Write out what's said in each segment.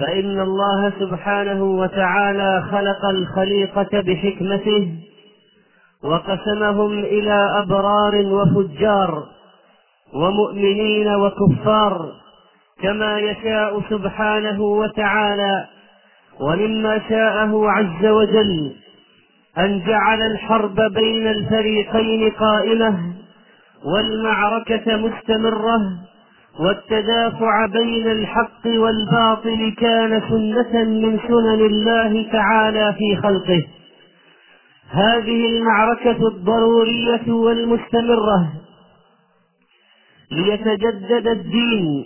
فإن الله سبحانه وتعالى خلق الخليقة بحكمته وقسمهم إلى أبرار وفجار ومؤمنين وكفار كما يشاء سبحانه وتعالى ومما شاءه عز وجل أن جعل الحرب بين الفريقين قائمة والمعركة مستمرة والتدافع بين الحق والباطل كان سنة من سنن الله تعالى في خلقه. هذه المعركة الضرورية والمستمرة ليتجدد الدين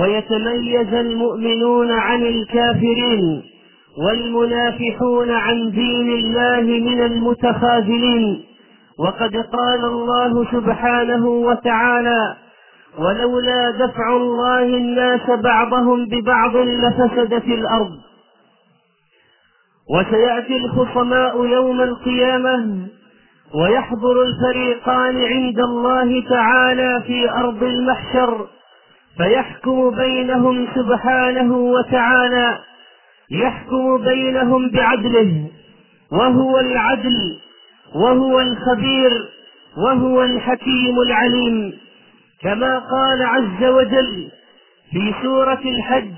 ويتميز المؤمنون عن الكافرين والمنافحون عن دين الله من المتخاذلين. وقد قال الله سبحانه وتعالى ولولا دفع الله الناس بعضهم ببعض لفسدت الأرض. وسيأتي الخصماء يوم القيامة ويحضر الفريقان عند الله تعالى في أرض المحشر فيحكم بينهم سبحانه وتعالى يحكم بينهم بعدله وهو العدل وهو الخبير وهو الحكيم العليم. كما قال عز وجل في سورة الحج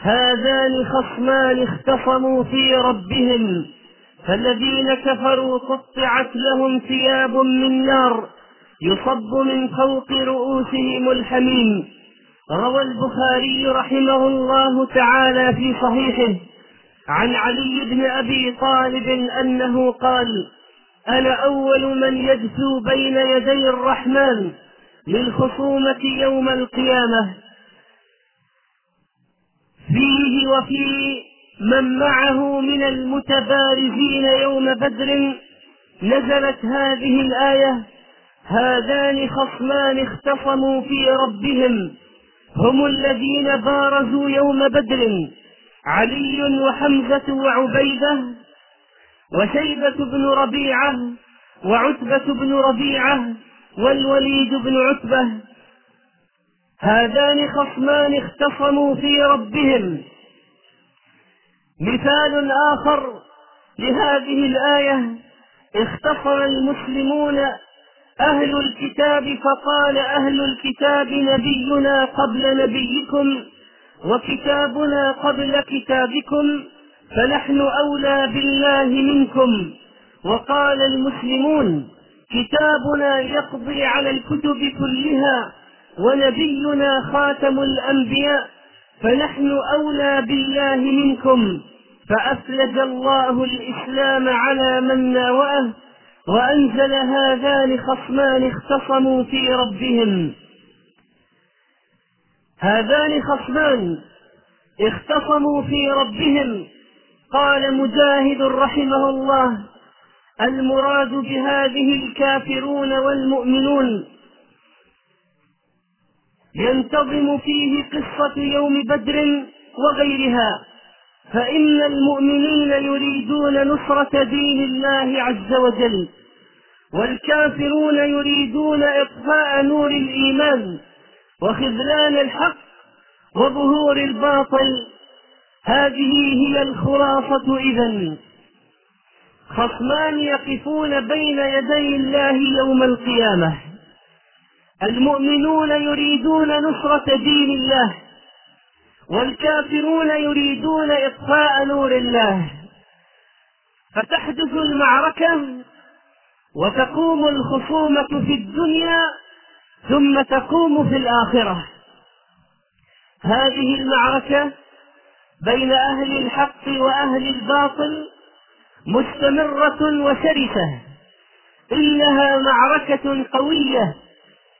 هذان خصمان اختصموا في ربهم فالذين كفروا قطعت لهم ثياب من نار يصب من فوق رؤوسهم الحميم. روى البخاري رحمه الله تعالى في صحيحه عن علي بن أبي طالب أنه قال أنا أول من يجثو بين يدي الرحمن للخصومة يوم القيامة. فيه وفي من معه من المتبارزين يوم بدر نزلت هذه الآية هذان خصمان اختصموا في ربهم هم الذين بارزوا يوم بدر علي وحمزة وعبيدة وشيبة بن ربيعة وعتبة بن ربيعة والوليد بن عتبة. هذان خصمان اختصموا في ربهم. مثال آخر لهذه الآية اختصم المسلمون أهل الكتاب فقال أهل الكتاب نبينا قبل نبيكم وكتابنا قبل كتابكم فنحن أولى بالله منكم. وقال المسلمون كتابنا يقضي على الكتب كلها ونبينا خاتم الأنبياء فنحن أولى بالله منكم فأفلج الله الإسلام على من ناوأه وأنزل هذان خصمان اختصموا في ربهم. هذان خصمان اختصموا في ربهم قال مجاهد رحمه الله المراد بهذه الكافرون والمؤمنون. ينتظم فيه قصة يوم بدر وغيرها. فإن المؤمنين يريدون نصرة دين الله عز وجل والكافرون يريدون إطفاء نور الإيمان وخذلان الحق وظهور الباطل. هذه هي الخلاصة إذا خصمان يقفون بين يدي الله يوم القيامة. المؤمنون يريدون نصرة دين الله والكافرون يريدون إطفاء نور الله. فتحدث المعركة وتقوم الخصومة في الدنيا ثم تقوم في الآخرة. هذه المعركة بين أهل الحق وأهل الباطل مستمرة وشرسة. إنها معركة قوية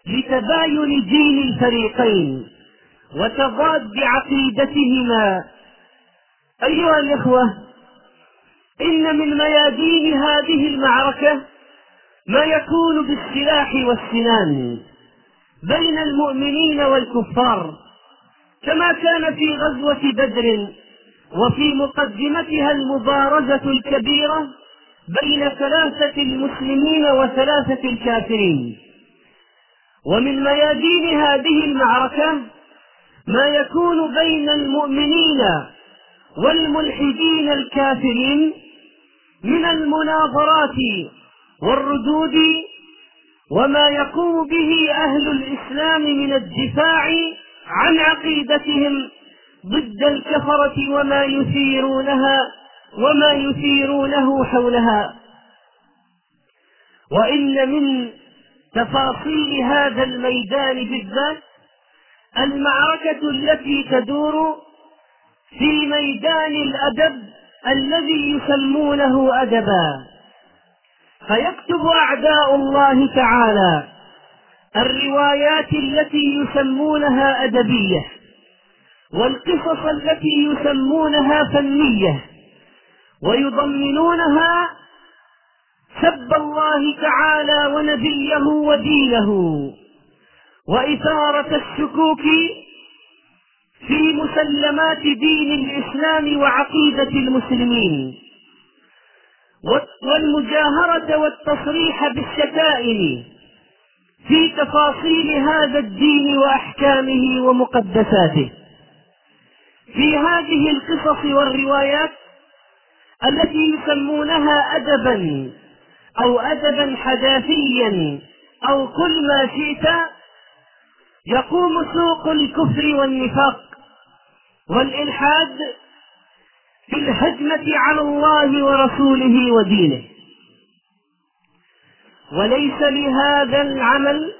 لتباين دين الفريقين وتضاد عقيدتهما. أيها الإخوة إن من ميادين هذه المعركة ما يكون بالسلاح والسنان بين المؤمنين والكفار كما كان في غزوة بدر وفي مقدمتها المبارزة الكبيرة بين ثلاثة المسلمين وثلاثة الكافرين. ومن ميادين هذه المعركة ما يكون بين المؤمنين والملحدين الكافرين من المناظرات والردود وما يقوم به أهل الإسلام من الدفاع عن عقيدتهم ضد الكفرة وما يثيرونها وما يثيرونه حولها. وإن من تفاصيل هذا الميدان بالذات المعركة التي تدور في ميدان الأدب الذي يسمونه أدبا. فيكتب أعداء الله تعالى الروايات التي يسمونها أدبية. والقصص التي يسمونها فنية ويضمنونها سب الله تعالى ونبيه ودينه وإثارة الشكوك في مسلمات دين الإسلام وعقيدة المسلمين والمجاهرة والتصريح بالشتائم في تفاصيل هذا الدين وأحكامه ومقدساته. في هذه القصص والروايات التي يسمونها أدبا أو أدبا حداثيا أو كل ما شئت يقوم سوق الكفر والنفاق والإلحاد في الهجمة على الله ورسوله ودينه. وليس لهذا العمل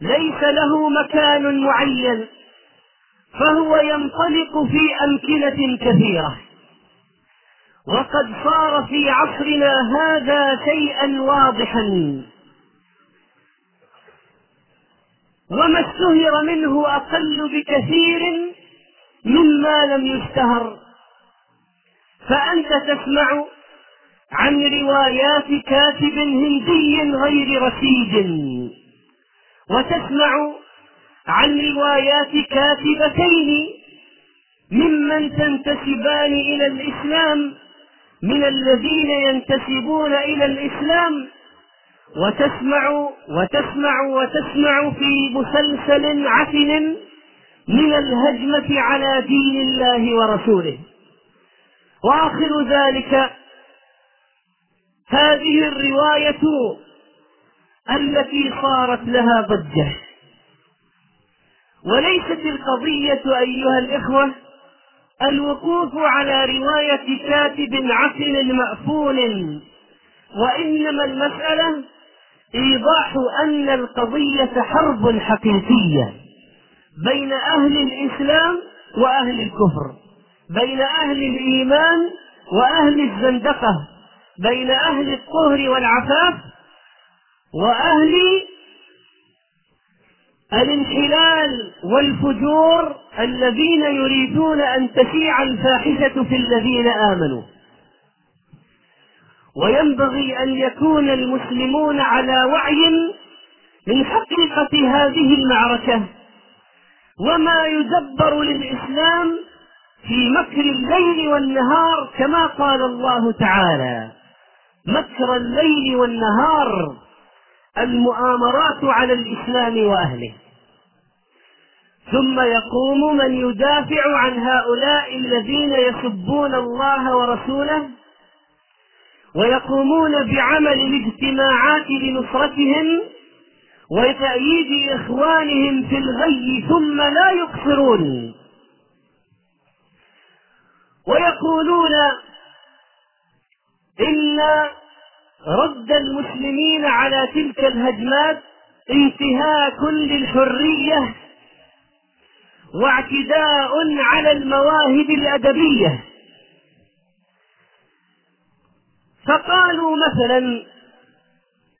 ليس له مكان معين. فهو ينطلق في أمكنة كثيرة. وقد صار في عصرنا هذا شيئا واضحا. وما اشتهر منه أقل بكثير مما لم يشتهر فأنت تسمع عن روايات كاتب هندي غير رشيد. وتسمع عن روايات كاتبتين ممن تنتسبان إلى الإسلام من الذين ينتسبون إلى الإسلام وتسمع وتسمع وتسمع في مسلسل عفن من الهجمة على دين الله ورسوله. وآخر ذلك هذه الرواية التي صارت لها ضجة. وليست القضية أيها الإخوة الوقوف على رواية كاتب عسل مأفون وإنما المسألة إيضاح أن القضية حرب حقيقية بين أهل الإسلام وأهل الكفر بين أهل الإيمان وأهل الزندقة بين أهل الطهر والعفاف وأهل الانحلال والفجور الذين يريدون أن تشيع الفاحشة في الذين آمنوا. وينبغي أن يكون المسلمون على وعي من حقيقة هذه المعركة وما يدبر للإسلام في مكر الليل والنهار كما قال الله تعالى مكر الليل والنهار المؤامرات على الإسلام وأهله. ثم يقوم من يدافع عن هؤلاء الذين يسبون الله ورسوله ويقومون بعمل الاجتماعات لنصرتهم وتأييد إخوانهم في الغي ثم لا يقصرون. ويقولون إن رد المسلمين على تلك الهجمات انتهاك للحرية واعتداء على المواهب الأدبية. فقالوا مثلا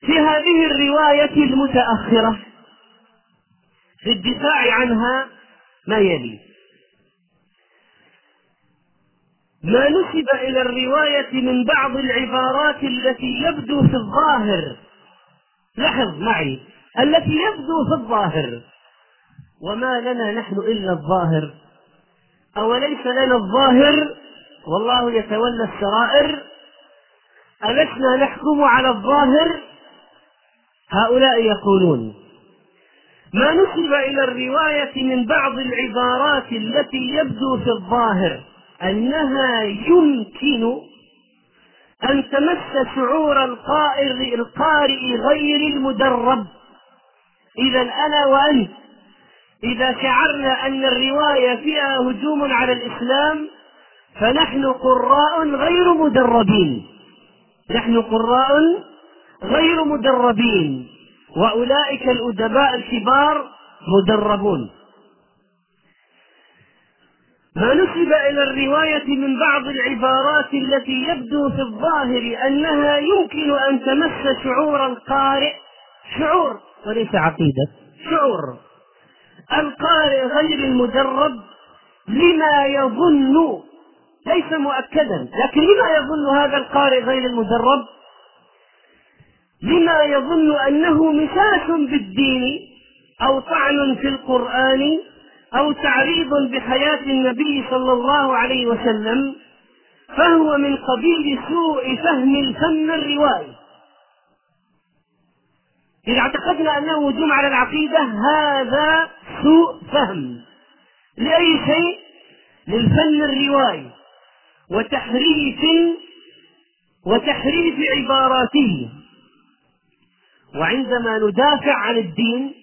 في هذه الرواية المتأخرة في الدفاع عنها ما يلي. ما نسب إلى الرواية من بعض العبارات التي يبدو في الظاهر. لاحظ معي التي يبدو في الظاهر. وما لنا نحن إلا الظاهر. أوليس لنا الظاهر؟ والله يتولى السرائر. ألسنا نحكم على الظاهر؟ هؤلاء يقولون. ما نسب إلى الرواية من بعض العبارات التي يبدو في الظاهر. أنها يمكن أن تمس شعور القارئ غير المدرب. إذا أنا وأنت إذا شعرنا أن الرواية فيها هجوم على الإسلام فنحن قراء غير مدربين. نحن قراء غير مدربين. وأولئك الأدباء الكبار مدربون. ما نسب إلى الرواية من بعض العبارات التي يبدو في الظاهر أنها يمكن أن تمس شعور القارئ. شعور. وليس عقيدة. شعور. القارئ غير المدرب لما يظن. ليس مؤكدا. لكن لما يظن هذا القارئ غير المدرب لما يظن أنه مساس بالدين أو طعن في القرآن؟ أو تعريض بحياة النبي صلى الله عليه وسلم فهو من قبيل سوء فهم الفن الروائي. إذا اعتقدنا أنه هجوم على العقيدة هذا سوء فهم. لأي شيء؟ للفن الروائي وتحريف وتحريف عباراته. وعندما ندافع عن الدين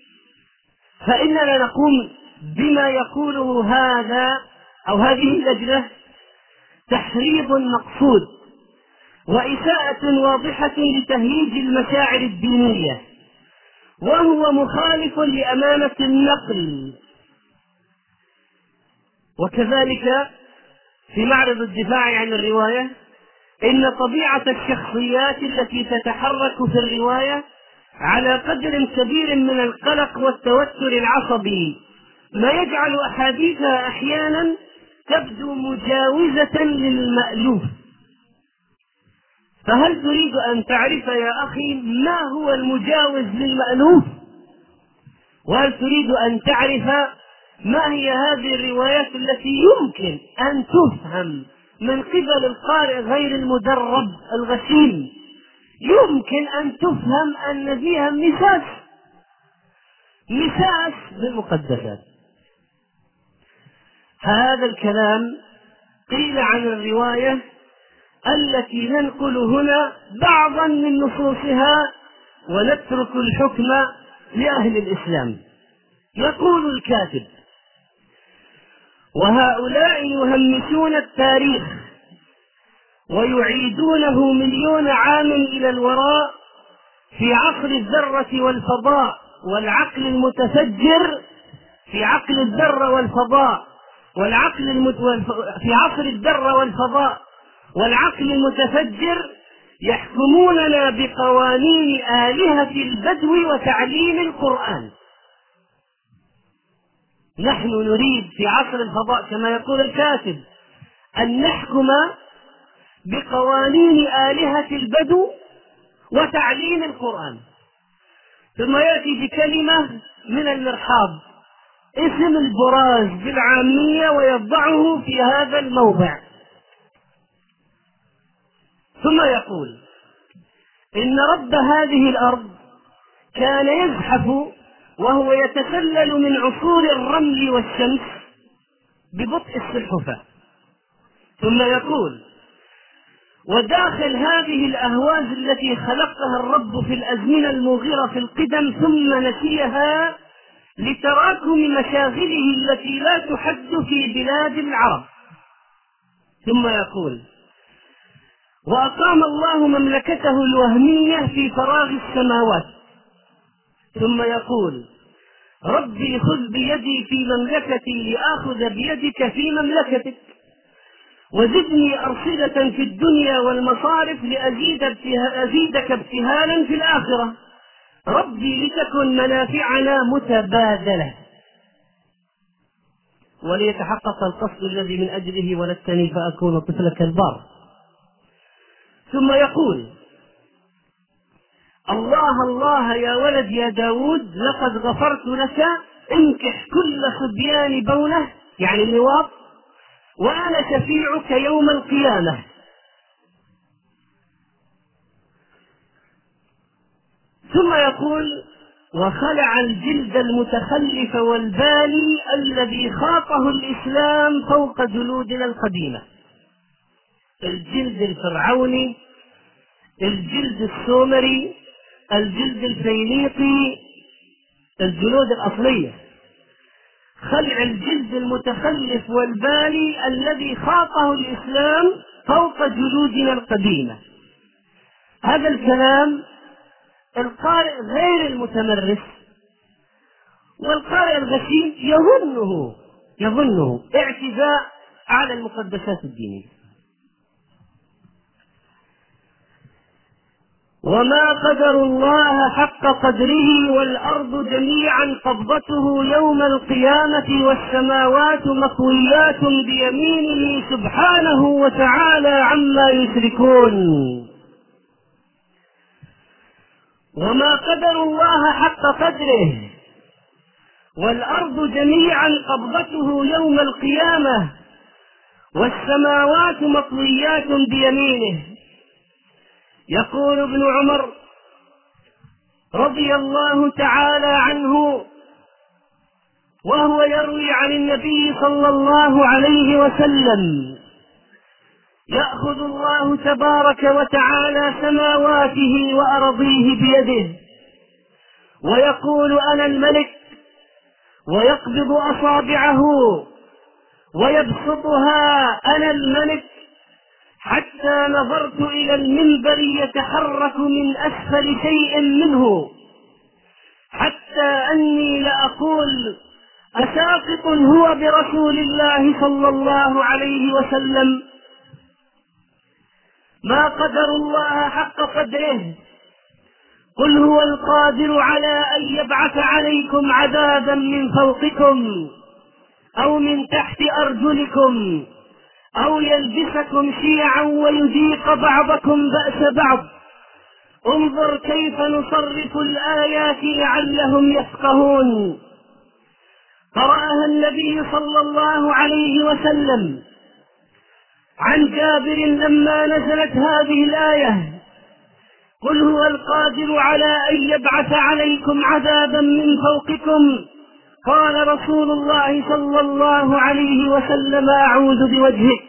فإننا نقوم بما يقوله هذا أو هذه اللجنة تحريض مقصود وإساءة واضحة لتهييج المشاعر الدينية وهو مخالف لأمانة النقل. وكذلك في معرض الدفاع عن الرواية إن طبيعة الشخصيات التي تتحرك في الرواية على قدر كبير من القلق والتوتر العصبي. ما يجعل أحاديثها أحيانا تبدو مجاوزة للمألوف. فهل تريد أن تعرف يا أخي ما هو المجاوز للمألوف؟ وهل تريد أن تعرف ما هي هذه الروايات التي يمكن أن تفهم من قبل القارئ غير المدرب الغشيم؟ يمكن أن تفهم أن فيها مساس مساس بالمقدسات. هذا الكلام قيل عن الرواية التي ننقل هنا بعضا من نصوصها ونترك الحكم لأهل الإسلام. يقول الكاتب وهؤلاء يهمشون التاريخ ويعيدونه مليون عام إلى الوراء في عصر الذرة والفضاء والعقل المتفجر في عقل الذرة والفضاء والعقل المت... في عصر الذرة والفضاء والعقل المتفجر يحكموننا بقوانين آلهة البدو وتعليم القرآن. نحن نريد في عصر الفضاء كما يقول الكاتب أن نحكم بقوانين آلهة البدو وتعليم القرآن. ثم يأتي بكلمة من المرحاض. اسم البراز بالعامية ويضعه في هذا الموضع. ثم يقول إن رب هذه الأرض كان يزحف وهو يتسلل من عصور الرمل والشمس ببطء السلحفة ثم يقول وداخل هذه الأهواز التي خلقها الرب في الأزمنة الموغرة في القدم ثم نسيها لتراكم مشاغله التي لا تحد في بلاد العرب. ثم يقول وأقام الله مملكته الوهمية في فراغ السماوات. ثم يقول ربي خذ بيدي في مملكتي لآخذ بيدك في مملكتك. وزدني أرصدة في الدنيا والمصارف لأزيد أزيدك ابتهالا في الآخرة. ربي لتكن منافعنا متبادلة. وليتحقق القصد الذي من أجله ولدتني فأكون طفلك البار. ثم يقول الله الله يا ولد يا داود لقد غفرت لك انكح كل صبيان بولة يعني اللواط وأنا شفيعك يوم القيامة. ثم يقول وخلع الجلد المتخلف والبالي الذي خاطه الإسلام فوق جلودنا القديمة. الجلد الفرعوني الجلد السومري الجلد الفينيقي الجلود الأصلية. خلع الجلد المتخلف والبالي الذي خاطه الإسلام فوق جلودنا القديمة. هذا الكلام القارئ غير المتمرس. والقارئ الغشيم يظنه يظنه اعتداء على المقدسات الدينية. وما قدر الله حق قدره والأرض جميعا قبضته يوم القيامة والسماوات مطويات بيمينه سبحانه وتعالى عما يشركون. وما قدر الله حق قدره. والأرض جميعا قبضته يوم القيامة والسماوات مطويات بيمينه. يقول ابن عمر رضي الله تعالى عنه وهو يروي عن النبي صلى الله عليه وسلم يأخذ الله تبارك وتعالى سماواته وأرضيه بيده ويقول أنا الملك ويقبض أصابعه ويبسطها أنا الملك حتى نظرت إلى المنبر يتحرك من أسفل شيء منه حتى أني لأقول أساقط هو برسول الله صلى الله عليه وسلم ما قدر الله حق قدره. قل هو القادر على أن يبعث عليكم عذابا من فوقكم أو من تحت أرجلكم أو يلبسكم شيعا ويذيق بعضكم بأس بعض. انظر كيف نصرف الآيات لعلهم يفقهون. قرأها النبي صلى الله عليه وسلم. عن جابر لما نزلت هذه الآية. قل هو القادر على أن يبعث عليكم عذابا من فوقكم. قال رسول الله صلى الله عليه وسلم أعوذ بوجهك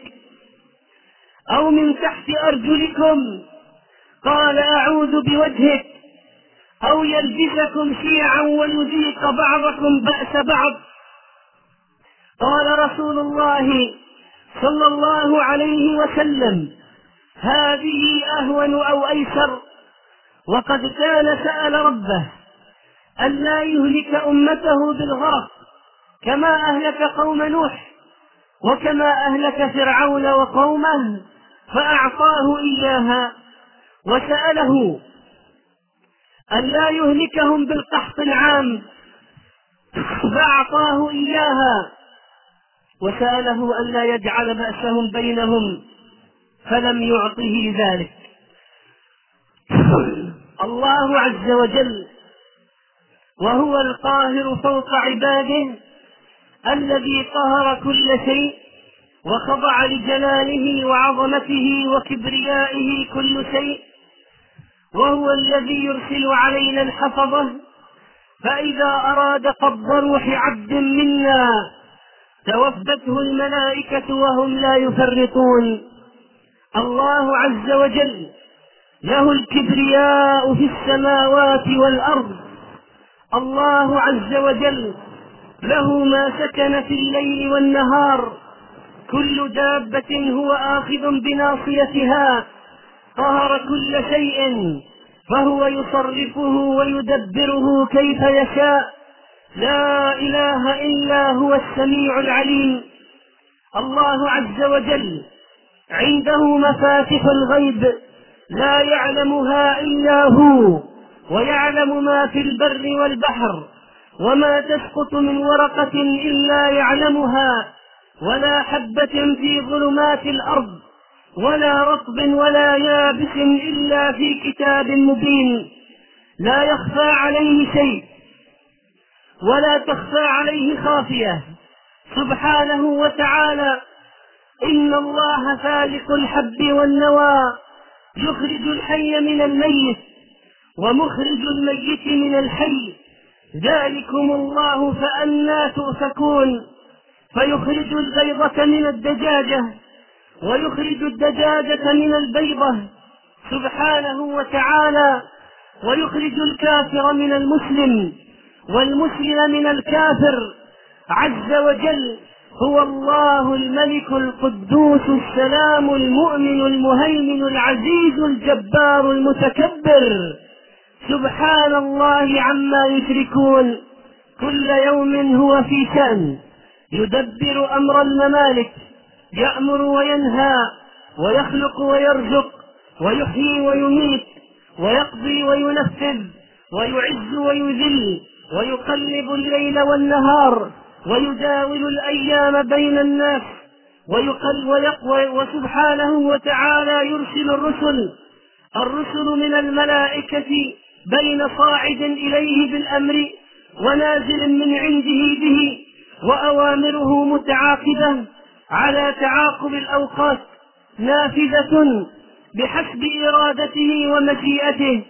أو من تحت أرجلكم. قال أعوذ بوجهك أو يلبسكم شيعا ويذيق بعضكم بأس بعض. قال رسول الله صلى الله عليه وسلم هذه أهون أو أيسر؟ وقد كان سأل ربه ألا يهلك أمته بالغرق كما أهلك قوم نوح وكما أهلك فرعون وقومه فأعطاه إياها وسأله ألا يهلكهم بالقحط العام فأعطاه إياها وسأله ألا يجعل بأسهم بينهم فلم يعطه ذلك. الله عز وجل وهو القاهر فوق عباده الذي قهر كل شيء وخضع لجلاله وعظمته وكبريائه كل شيء وهو الذي يرسل علينا الحفظة فإذا أراد قبض روح عبد منا توفته الملائكة وهم لا يفرطون. الله عز وجل له الكبرياء في السماوات والأرض. الله عز وجل له ما سكن في الليل والنهار. كل دابة هو آخذ بناصيتها. قهر كل شيء فهو يصرفه ويدبره كيف يشاء. لا إله إلا هو السميع العليم. الله عز وجل عنده مفاتح الغيب لا يعلمها إلا هو ويعلم ما في البر والبحر وما تسقط من ورقة إلا يعلمها ولا حبة في ظلمات الأرض ولا رطب ولا يابس إلا في كتاب مبين. لا يخفى عليه شيء. ولا تخفى عليه خافية. سبحانه وتعالى إن الله فالق الحب والنوى يخرج الحي من الميت ومخرج الميت من الحي. ذلكم الله فأنا تؤفكون. فيخرج البيضة من الدجاجة ويخرج الدجاجة من البيضة. سبحانه وتعالى ويخرج الكافر من المسلم. والمسلم من الكافر عز وجل هو الله الملك القدوس السلام المؤمن المهيمن العزيز الجبار المتكبر. سبحان الله عما يشركون. كل يوم هو في شأن. يدبر أمر الممالك. يأمر وينهى. ويخلق ويرزق. ويحيي ويميت. ويقضي وينفذ. ويعز ويذل. ويقلب الليل والنهار ويداول الأيام بين الناس ويقل ويقوى وسبحانه وتعالى يرسل الرسل. الرسل من الملائكة بين صاعد إليه بالأمر ونازل من عنده به وأوامره متعاقبة على تعاقب الأوقات نافذة بحسب إرادته ومشيئته.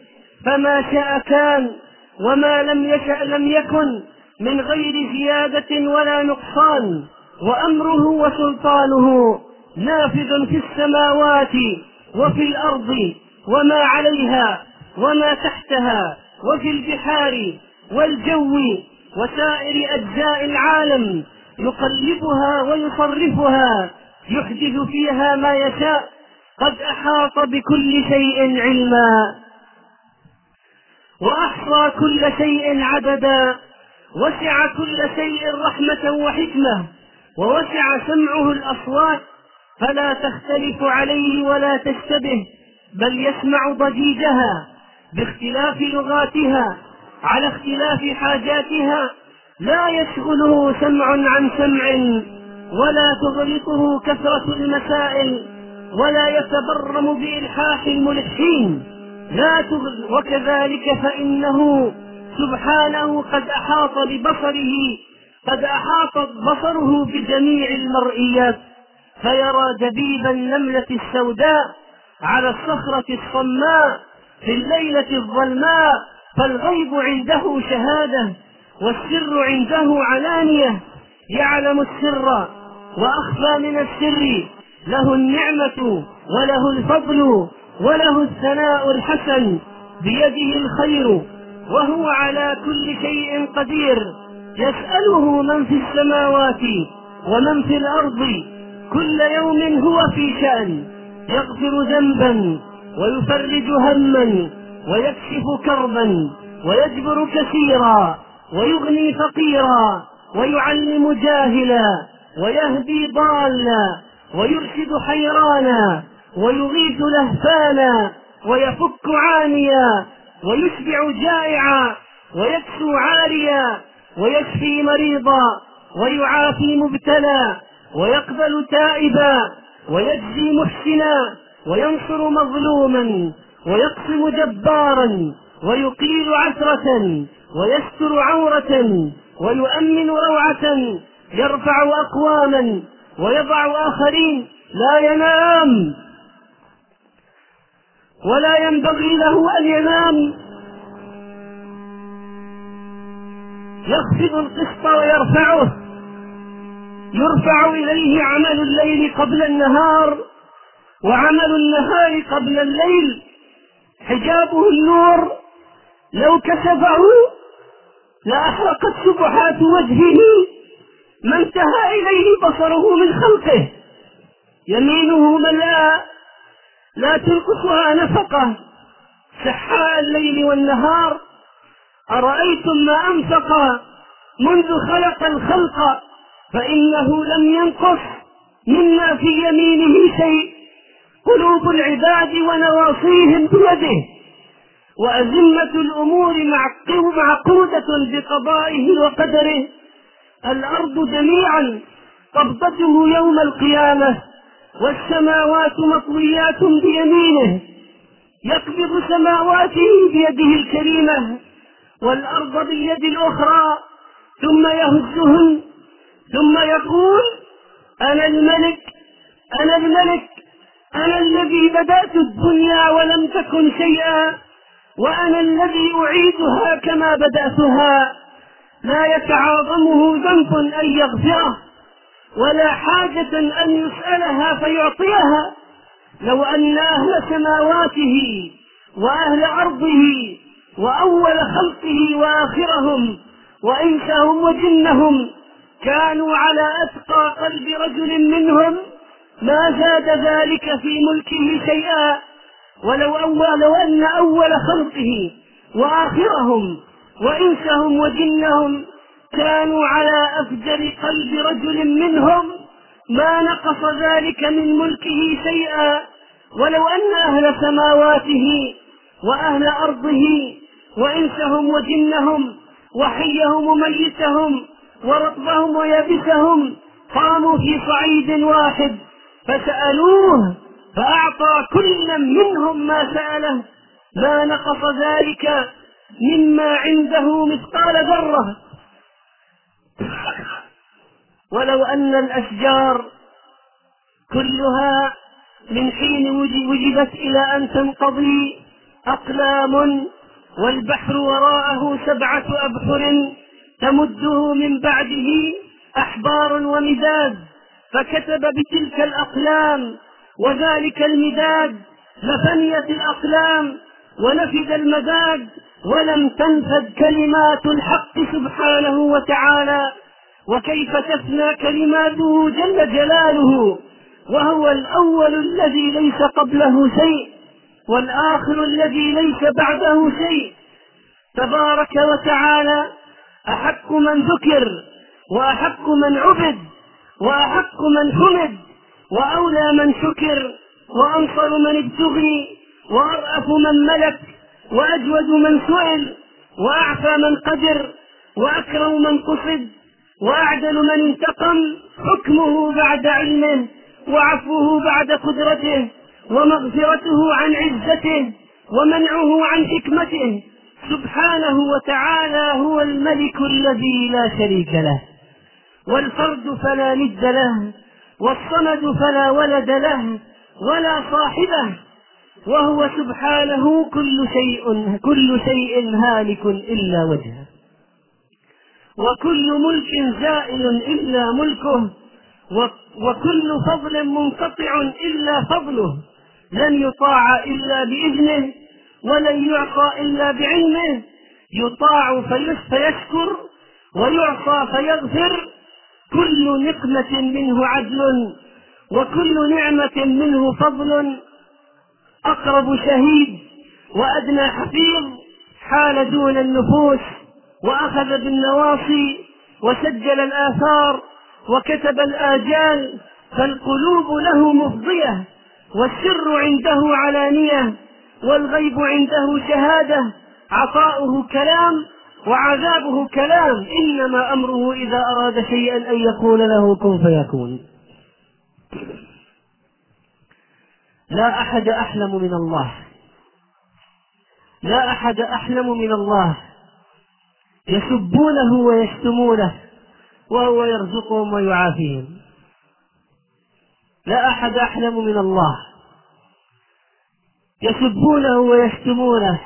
فما شاء كان وما لم يشأ لم يكن من غير زيادة ولا نقصان وأمره وسلطانه نافذ في السماوات وفي الأرض وما عليها وما تحتها وفي البحار والجو وسائر أجزاء العالم يقلبها ويصرفها يحدث فيها ما يشاء قد أحاط بكل شيء علما. وأحصى كل شيء عددا وسع كل شيء رحمة وحكمة ووسع سمعه الأصوات فلا تختلف عليه ولا تشتبه بل يسمع ضجيجها باختلاف لغاتها على اختلاف حاجاتها لا يشغله سمع عن سمع ولا تغلطه كثرة المسائل ولا يتبرم بإلحاح الملحين. لا تغل وكذلك فإنه سبحانه قد أحاط ببصره قد أحاط بصره بجميع المرئيات فيرى دبيب النملة السوداء على الصخرة الصماء في الليلة الظلماء فالغيب عنده شهادة والسر عنده علانية يعلم السر وأخفى من السر له النعمة وله الفضل وله الثناء الحسن بيده الخير وهو على كل شيء قدير. يسأله من في السماوات ومن في الأرض كل يوم هو في شأن. يغفر ذنبا ويفرج هما ويكشف كربا ويجبر كثيرا ويغني فقيرا ويعلم جاهلا ويهدي ضالا ويرشد حيرانا. ويغيث لهفانا ويفك عانيا ويشبع جائعا ويكسو عاريا ويشفي مريضا ويعافي مبتلى ويقبل تائبا ويجزي محسنا وينصر مظلوما ويقسم جبارا ويقيل عثرة ويستر عورة ويؤمن روعة يرفع أقواما ويضع آخرين لا ينام ولا ينبغي له أن ينام. يخفض القسط ويرفعه. يرفع إليه عمل الليل قبل النهار وعمل النهار قبل الليل. حجابه النور. لو كشفه لأحرقت سبحات وجهه. ما انتهى إليه بصره من خلقه. يمينه ملأ. لا تنقصها نفقة. سحاء الليل والنهار. أرأيتم ما أنفق منذ خلق الخلق فإنه لم ينقص مما في يمينه شيء. قلوب العباد ونواصيهم بيده. وأزمة الأمور معقودة بقضائه وقدره. الأرض جميعا قبضته يوم القيامة. والسماوات مطويات بيمينه يقبض سماواته بيده الكريمة والأرض باليد الأخرى ثم يهزهن ثم يقول أنا الملك أنا الملك أنا الذي بدأت الدنيا ولم تكن شيئا وأنا الذي أعيدها كما بدأتها. لا يتعاظمه ذنب أن يغفره. ولا حاجة أن يسألها فيعطيها. لو أن أهل سماواته وأهل أرضه وأول خلقه وآخرهم وإنسهم وجنهم كانوا على أتقى قلب رجل منهم ما زاد ذلك في ملكه شيئا. ولو أول لو أن أول خلقه وآخرهم وإنسهم وجنهم كانوا على أفجر قلب رجل منهم ما نقص ذلك من ملكه شيئا. ولو أن أهل سماواته وأهل أرضه وإنسهم وجنهم وحيهم وميتهم ورطبهم ويابسهم قاموا في صعيد واحد فسألوه فأعطى كل منهم ما سأله. ما نقص ذلك مما عنده مثقال ذرة. ولو أن الأشجار كلها من حين وجدت إلى أن تنقضي أقلام والبحر وراءه سبعة أبحر تمده من بعده أحبار ومداد فكتب بتلك الأقلام وذلك المداد لفنيت الأقلام ونفد المداد ولم تنفد كلمات الحق سبحانه وتعالى. وكيف تفنى كلماته جل جلاله وهو الأول الذي ليس قبله شيء والآخر الذي ليس بعده شيء. تبارك وتعالى أحق من ذكر وأحق من عبد وأحق من حمد وأولى من شكر وأنصر من ابتغي وأرأف من ملك وأجود من سئل وأعفى من قدر وأكرم من قصد. وأعدل من انتقم حكمه بعد علمه وعفوه بعد قدرته ومغفرته عن عزته ومنعه عن حكمته. سبحانه وتعالى هو الملك الذي لا شريك له. والفرد فلا ند له والصمد فلا ولد له ولا صاحبه. وهو سبحانه كل شيء كل شيء هالك إلا وجهه. وكل ملك زائل إلا ملكه وكل فضل منقطع إلا فضله. لن يطاع إلا بإذنه ولن يعطى إلا بعلمه. يطاع فيشكر ويعصى فيغفر. كل نقمة منه عدل وكل نعمة منه فضل. أقرب شهيد وأدنى حفيظ حال دون النفوس. وأخذ بالنواصي وسجل الآثار وكتب الآجال فالقلوب له مفضية والسر عنده علانية والغيب عنده شهادة عطاؤه كلام وعذابه كلام. إنما أمره إذا أراد شيئا أن يقول له كن فيكون. لا أحد أحلم من الله. لا أحد أحلم من الله. يسبونه ويشتمونه وهو يرزقهم ويعافيهم. لا أحد أحلم من الله. يسبونه ويشتمونه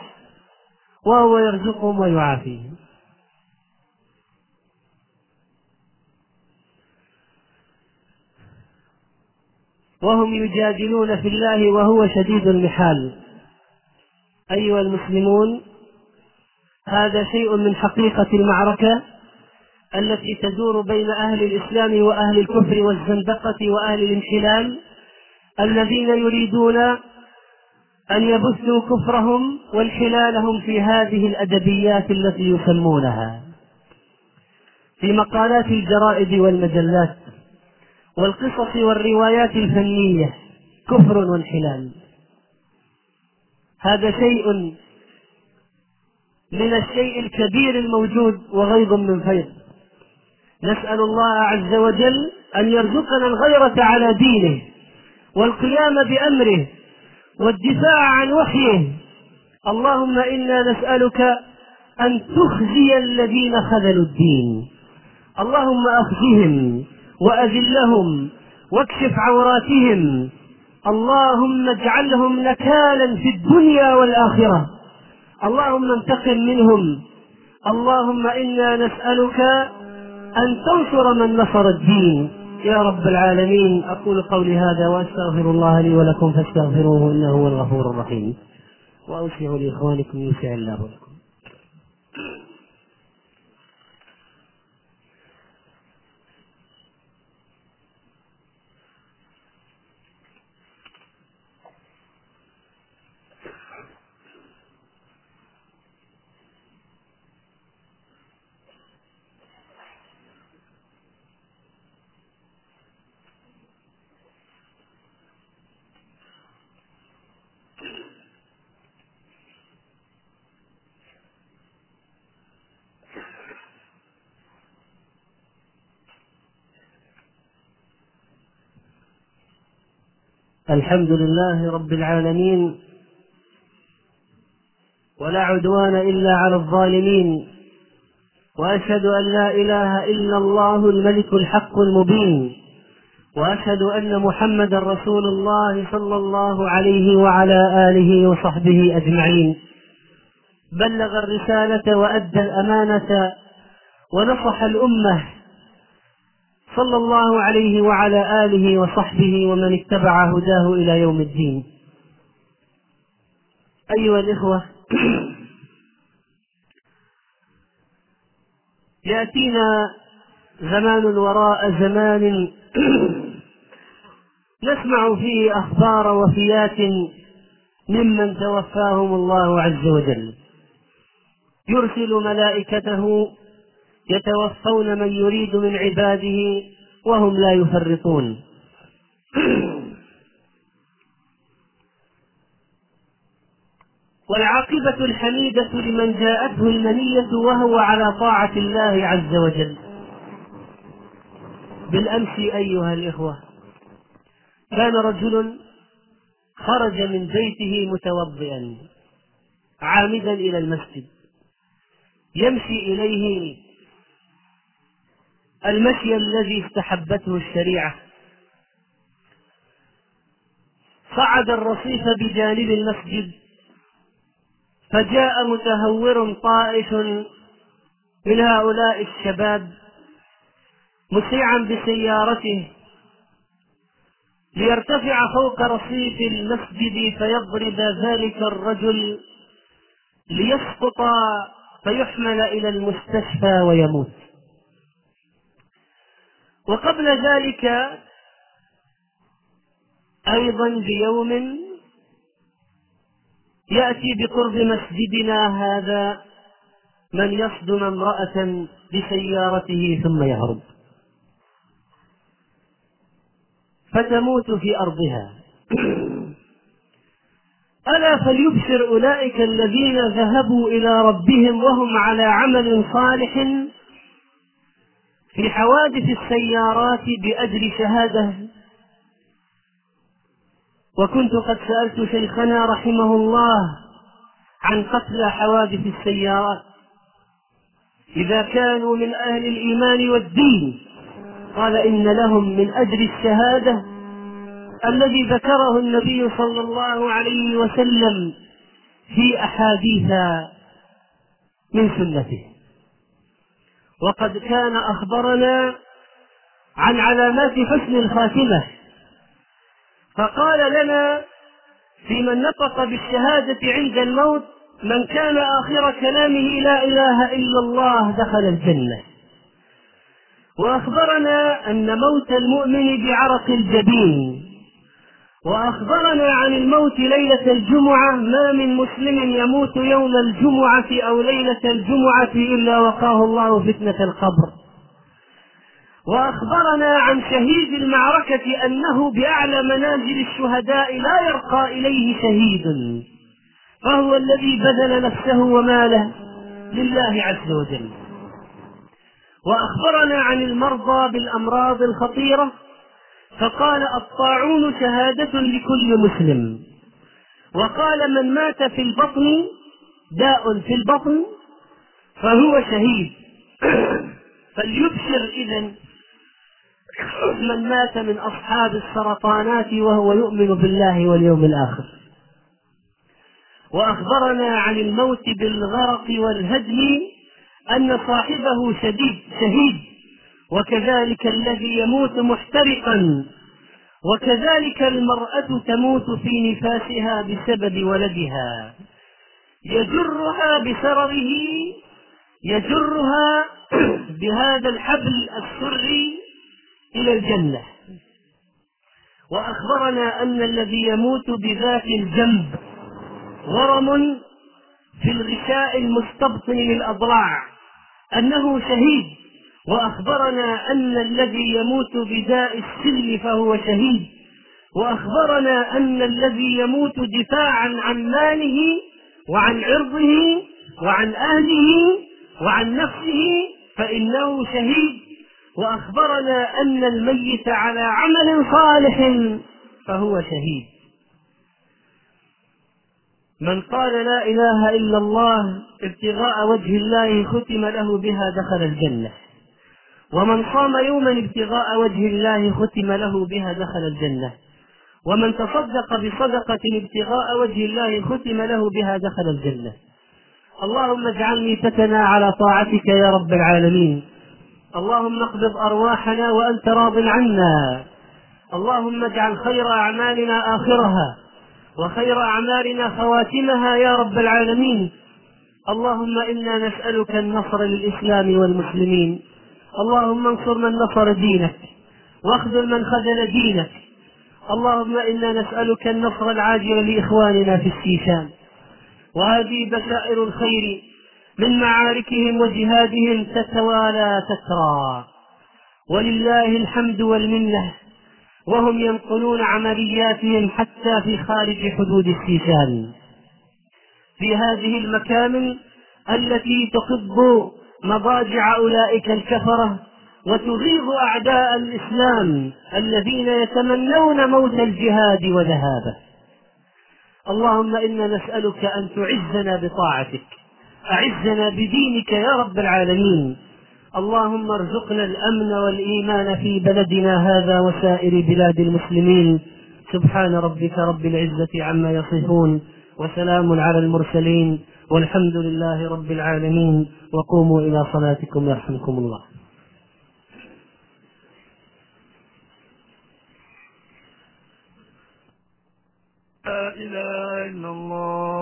وهو يرزقهم ويعافيهم. وهم يجادلون في الله وهو شديد المحال. أيها المسلمون هذا شيء من حقيقة المعركة التي تدور بين أهل الإسلام وأهل الكفر والزندقة وأهل الانحلال الذين يريدون أن يبثوا كفرهم وانحلالهم في هذه الأدبيات التي يسمونها. في مقالات الجرائد والمجلات والقصص والروايات الفنية كفر وانحلال. هذا شيء من الشيء الكبير الموجود وغيض من فيض. نسأل الله عز وجل أن يرزقنا الغيرة على دينه والقيام بأمره والدفاع عن وحيه. اللهم إنا نسألك أن تخزي الذين خذلوا الدين. اللهم أخزهم وأذلهم واكشف عوراتهم. اللهم اجعلهم نكالا في الدنيا والآخرة. اللهم انتقم منهم. اللهم إنا نسألك أن تنصر من نصر الدين. يا رب العالمين أقول قولي هذا وأستغفر الله لي ولكم فاستغفروه إنه هو الغفور الرحيم. وأوسع لإخوانكم يوسع الله لكم. الحمد لله رب العالمين ولا عدوان إلا على الظالمين وأشهد أن لا إله إلا الله الملك الحق المبين وأشهد أن محمدا رسول الله صلى الله عليه وعلى آله وصحبه أجمعين. بلغ الرسالة وأدى الأمانة ونصح الأمة صلى الله عليه وعلى آله وصحبه ومن اتبع هداه إلى يوم الدين. أيها الإخوة يأتينا زمان وراء زمان نسمع فيه أخبار وفيات ممن توفاهم الله عز وجل. يرسل ملائكته يتوفون من يريد من عباده وهم لا يفرطون. والعاقبة الحميدة لمن جاءته المنية وهو على طاعة الله عز وجل. بالأمس أيها الإخوة كان رجل خرج من بيته متوضئا عامدا إلى المسجد يمشي إليه المشي الذي استحبته الشريعة. صعد الرصيف بجانب المسجد فجاء متهور طائش من هؤلاء الشباب مسيعا بسيارته ليرتفع فوق رصيف المسجد فيضرب ذلك الرجل ليسقط فيحمل إلى المستشفى ويموت. وقبل ذلك أيضا بيوم يأتي بقرب مسجدنا هذا من يصدم امرأة بسيارته ثم يهرب. فتموت في أرضها. ألا فليبشر أولئك الذين ذهبوا إلى ربهم وهم على عمل صالح؟ في حوادث السيارات بأجر شهادة. وكنت قد سألت شيخنا رحمه الله عن قتل حوادث السيارات. إذا كانوا من أهل الإيمان والدين قال إن لهم من أجر الشهادة الذي ذكره النبي صلى الله عليه وسلم في أحاديث من سنته. وقد كان أخبرنا عن علامات حسن الخاتمة. فقال لنا في من نطق بالشهادة عند الموت من كان آخر كلامه لا إله إلا الله دخل الجنة. وأخبرنا أن موت المؤمن بعرق الجبين. وأخبرنا عن الموت ليلة الجمعة ما من مسلم يموت يوم الجمعة أو ليلة الجمعة إلا وقاه الله فتنة القبر. وأخبرنا عن شهيد المعركة أنه بأعلى منازل الشهداء لا يرقى إليه شهيد. فهو الذي بذل نفسه وماله لله عز وجل. وأخبرنا عن المرضى بالأمراض الخطيرة فقال الطاعون شهادة لكل مسلم. وقال من مات في البطن داء في البطن فهو شهيد. فليبشر إذا من مات من أصحاب السرطانات وهو يؤمن بالله واليوم الآخر. وأخبرنا عن الموت بالغرق والهدم أن صاحبه شديد شهيد. وكذلك الذي يموت محترقا وكذلك المرأة تموت في نفاسها بسبب ولدها. يجرها بسرره يجرها بهذا الحبل السري إلى الجنة. وأخبرنا أن الذي يموت بذات الجنب ورم في الغشاء المستبطن للأضلاع أنه شهيد. وأخبرنا أن الذي يموت بداء السل فهو شهيد. وأخبرنا أن الذي يموت دفاعا عن ماله وعن عرضه وعن أهله وعن نفسه فإنه شهيد. وأخبرنا أن الميت على عمل صالح فهو شهيد. من قال لا إله إلا الله ابتغاء وجه الله ختم له بها دخل الجنة. ومن صام يوما ابتغاء وجه الله ختم له بها دخل الجنة. ومن تصدق بصدقة ابتغاء وجه الله ختم له بها دخل الجنة. اللهم اجعل ميتتنا على طاعتك يا رب العالمين. اللهم اقبض أرواحنا وأنت راض عنا. اللهم اجعل خير أعمالنا آخرها وخير أعمالنا خواتمها يا رب العالمين. اللهم إنا نسألك النصر للإسلام والمسلمين. اللهم انصر من نصر دينك واخذل من خذل دينك اللهم إنا نسألك النصر العاجل لإخواننا في السيشان وهذه بشائر الخير من معاركهم وجهادهم تتوالى تترى. ولله الحمد والمنة وهم ينقلون عملياتهم حتى في خارج حدود السيشان في هذه المكامن التي تقض مضاجع أولئك الكفرة وتغيظ أعداء الإسلام الذين يتمنون موت الجهاد وذهابه. اللهم إنا نسألك أن تعزنا بطاعتك أعزنا بدينك يا رب العالمين. اللهم ارزقنا الأمن والإيمان في بلدنا هذا وسائر بلاد المسلمين. سبحان ربك رب العزة عما يصفون وسلام على المرسلين. والحمد لله رب العالمين. وقوموا إلى صلاتكم يرحمكم الله. لا إله إلا الله.